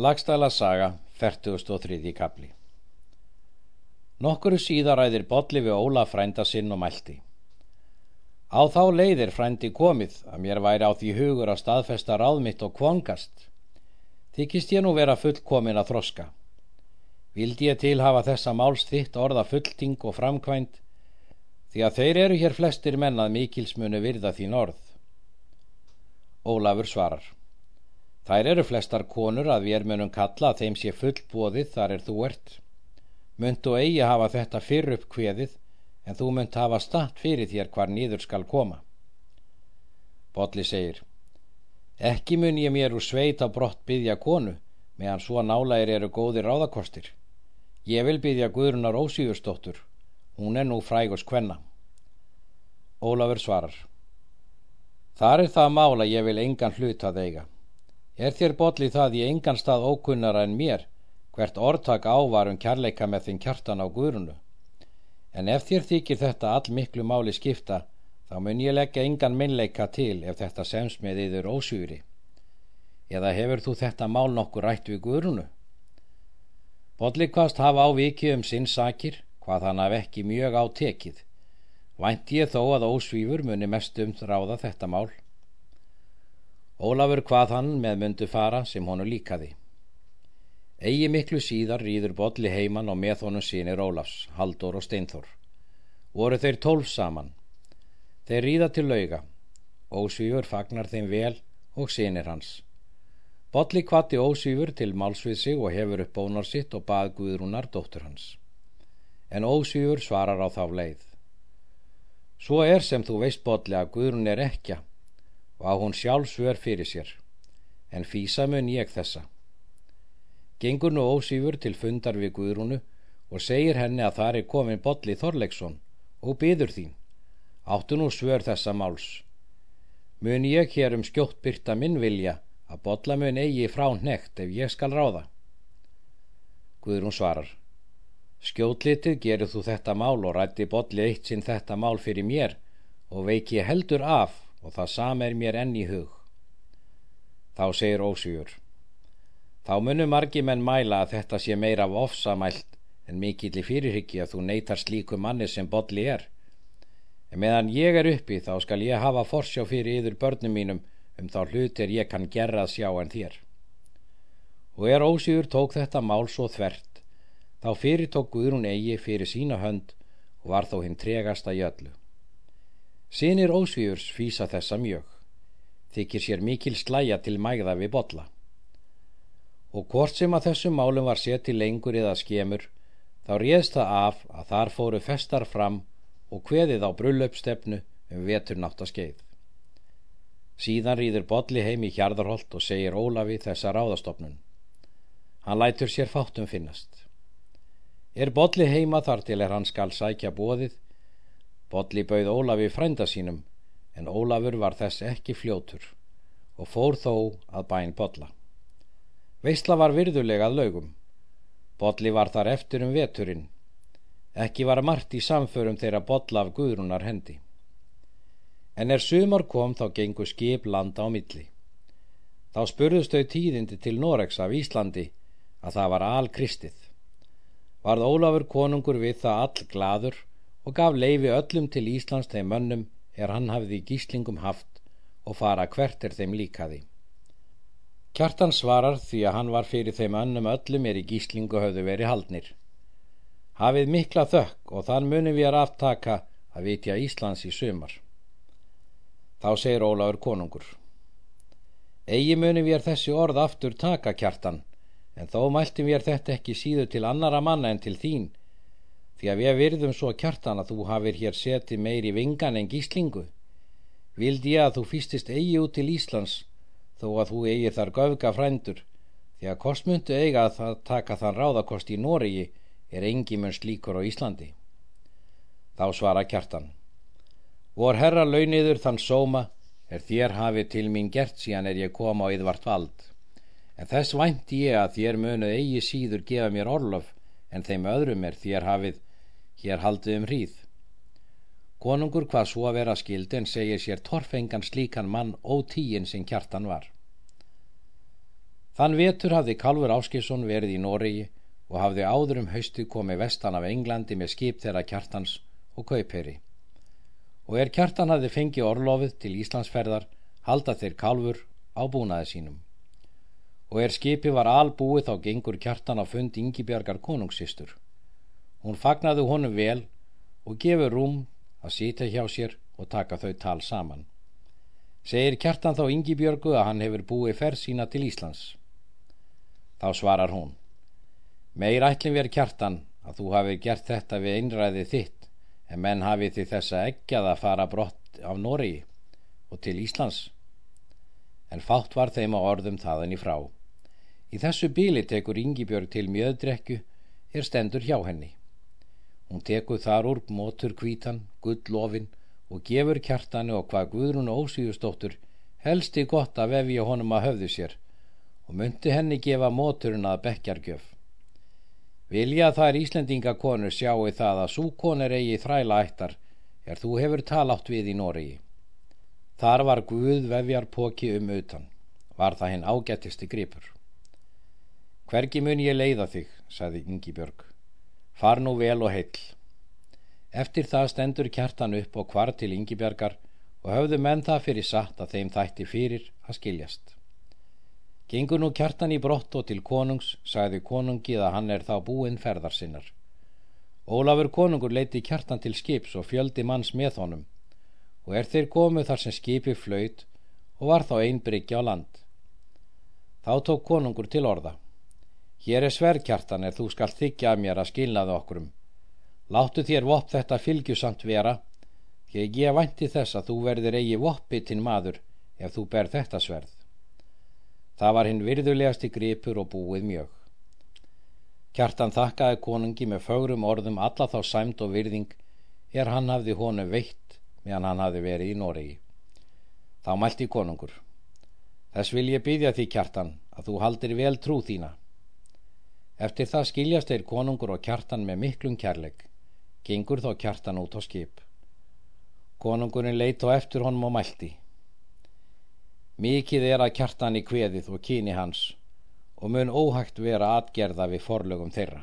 Lagstæla saga, 43. kapli Nokkuru síðar æðir bolli við Óla frænda sinn og mælti. Á þá leiðir frændi komið að mér væri á því hugur að staðfesta ráð mitt og kvongast. Þykist ég nú vera fullkomin að þroska. Vildi ég til hafa þessa máls þitt orða fullting og framkvæmt því að þeir eru hér flestir mennað mikilsmunu virða þín orð. Ólafur svarar. Þær eru flestar konur að við munum kalla að þeim sé fullbóðið þar er þú ert. Munt og eigi hafa þetta fyrr upp kveðið en þú munt hafa statt fyrir þér hvar nýður skal koma. Bodli segir Ekki mun ég mér úr sveit á brott byggja konu meðan svo nálaðir eru góðir ráðakostir. Ég vil byggja Guðrunar Ósíðurstóttur. Hún er nú fræg og skvenna. Ólafur svarar Þar er það mála ég vil engan hlut að eiga. Er þér bolli það í engan stað ókunnara en mér, hvert orðtak ávarum kærleika með þinn kjartan á guðrunu? En ef þér þykir þetta all miklu máli skipta, þá mun ég leggja engan minnleika til ef þetta sems með yður ósýri. Eða hefur þú þetta mál nokkur rætt við guðrunu? Bolli hvaðst hafa á viki um sinn sakir, hvað hann haf ekki mjög á tekið. Vænt ég þó að ósvífur muni mest um ráða þetta mál. Ólafur hvað hann með myndu fara sem honu líkaði. Egi miklu síðar rýður Bodli heimann og með honum sínir Ólafs, Haldur og Steinþór. Voru þeir tólf saman. Þeir rýða til lauga. Ósvífur fagnar þeim vel og sínir hans. Bodli kvatti Ósvífur til málsvið sig og hefur upp bónar sitt og bað Guðrúnar dóttur hans. En Ósvífur svarar á þá leið. Svo er sem þú veist Bodli að Guðrún er ekja og á hún sjálf svör fyrir sér, en físa mun ég þessa. Gengur nú ósýfur til fundar við Guðrúnu og segir henni að það er komin Bolli Þorleiksson og byður þín. Áttu nú svör þessa máls. Mun ég hér um skjótt byrta minn vilja að Bolla mun eigi frá nekt ef ég skal ráða. Guðrún svarar. Skjótlitið gerir þú þetta mál og rætti Bolli eitt sinn þetta mál fyrir mér og veiki heldur af og það sam er mér enn í hug. Þá segir ósýjur. Þá munum margi menn mæla að þetta sé meira af ofsamælt en mikill í fyrirhyggja þú neytar slíku manni sem bolli er. En meðan ég er uppi þá skal ég hafa forsjá fyrir yður börnum mínum um þá hlutir ég kann gerra að sjá en þér. Og er ósýjur tók þetta mál svo þvert, þá fyrir tók Guðrún eigi fyrir sína hönd og var þó hinn tregasta jötlu. Sinir ósvíurs fýsa þessa mjög, þykir sér mikil slæja til mægða við botla. Og hvort sem að þessum málum var setið lengur eða skemur, þá réðst það af að þar fóru festar fram og hveðið á brullöpstefnu um vetur nátt að skeið. Síðan rýður Bodli heim í hjarðarholt og segir Ólafi þessa ráðastofnun. Hann lætur sér fátum finnast. Er Bodli heima þar til er hann skal sækja bóðið Bodli bauð Ólafi frænda sínum en Ólafur var þess ekki fljótur og fór þó að bæn Bodla. Veistla var virðulegað laugum. Bodli var þar eftir um veturinn. Ekki var margt í samförum þeirra Bodla af Guðrúnar hendi. En er sumar kom þá gengu skip landa á milli. Þá spurðust þau tíðindi til Noregs af Íslandi að það var al kristið. Varð Ólafur konungur við það all gladur og gaf leifi öllum til Íslands þeim mönnum er hann hafði gíslingum haft og fara hvert er þeim líkaði. Kjartan svarar því að hann var fyrir þeim önnum öllum er í gíslingu höfðu verið haldnir. Hafið mikla þökk og þann munum við að aftaka að vitja Íslands í sumar. Þá segir Ólaur konungur. Egi munum við þessi orð aftur taka kjartan, en þó mæltum við þetta ekki síður til annara manna en til þín, því að við virðum svo kjartan að þú hafir hér setið meiri vingan en gíslingu. Vildi ég að þú fýstist eigi út til Íslands, þó að þú eigi þar göfga frændur, því að kostmundu eiga að það taka þann ráðakost í Noregi er engi mun slíkur á Íslandi. Þá svara kjartan. Vor herra launiður þann sóma er þér hafið til mín gert síðan er ég kom á yðvart vald. En þess vænt ég að þér munuð eigi síður gefa mér orlof en þeim öðrum er þér hafið hér haldið um hríð. Konungur hvað svo að vera skild en segir sér torfengan slíkan mann ótíin sem kjartan var. Þann vetur hafði Kalfur Áskilsson verið í Noregi og hafði áður um haustu komið vestan af Englandi með skip þeirra kjartans og kauperi. Og er kjartan hafði fengið orlofið til Íslandsferðar, halda þeir Kalfur á búnaði sínum. Og er skipi var albúið þá gengur kjartan á fund Ingibjargar konungssistur. Hún fagnaði honum vel og gefur rúm að sýta hjá sér og taka þau tal saman. Segir kjartan þá Ingibjörgu að hann hefur búið ferð sína til Íslands. Þá svarar hún. Meir ætlum verið kjartan að þú hafi gert þetta við einræðið þitt en menn hafi því þessa eggjað að fara brott af Nóri og til Íslands. En fátt var þeim á orðum þaðan í frá. Í þessu bíli tekur Ingibjörg til mjöðdrekku er stendur hjá henni. Hún tekur þar úr mótur kvítan, gullofin og gefur kjartanu og hvað Guðrún Ósíðustóttur helsti gott að vefja honum að höfðu sér og myndi henni gefa móturinn að bekjargjöf. Vilja þær Íslendingakonur sjáu það að súkonur eigi þræla ættar er þú hefur talátt við í Nóriði. Þar var Guð vefjar póki um utan, var það hinn ágættisti gripur. Hvergi mun ég leiða þig, saði Ingi Björg. Far nú vel og heill. Eftir það stendur kjartan upp og hvar til Ingibjargar og höfðu menn það fyrir satt að þeim þætti fyrir að skiljast. Gengur nú kjartan í brott og til konungs, sagði konungið að hann er þá búinn ferðar sinnar. Ólafur konungur leiti kjartan til skips og fjöldi manns með honum og er þeir komu þar sem skipi flöyt og var þá einn bryggja á land. Þá tók konungur til orða. Hér er sverkjartan er þú skalt þykja að mér að skilnaðu okkurum Láttu þér vopp þetta fylgjusamt vera, því ég vænti þess að þú verðir eigi voppitinn maður ef þú ber þetta sverð. Það var hinn virðulegasti gripur og búið mjög. Kjartan þakkaði konungi með fögrum orðum alla þá sæmt og virðing er hann hafði honu veitt meðan hann hafði verið í Noregi. Þá mælti konungur. Þess vil ég byggja því kjartan að þú haldir vel trú þína. Eftir það skiljast þeir konungur og kjartan með miklum kærleik gengur þá kjartan út á skip. Konungurinn leit á eftir honum og mælti. Mikið er að kjartan í kveðið og kyni hans og mun óhægt vera atgerða við forlögum þeirra.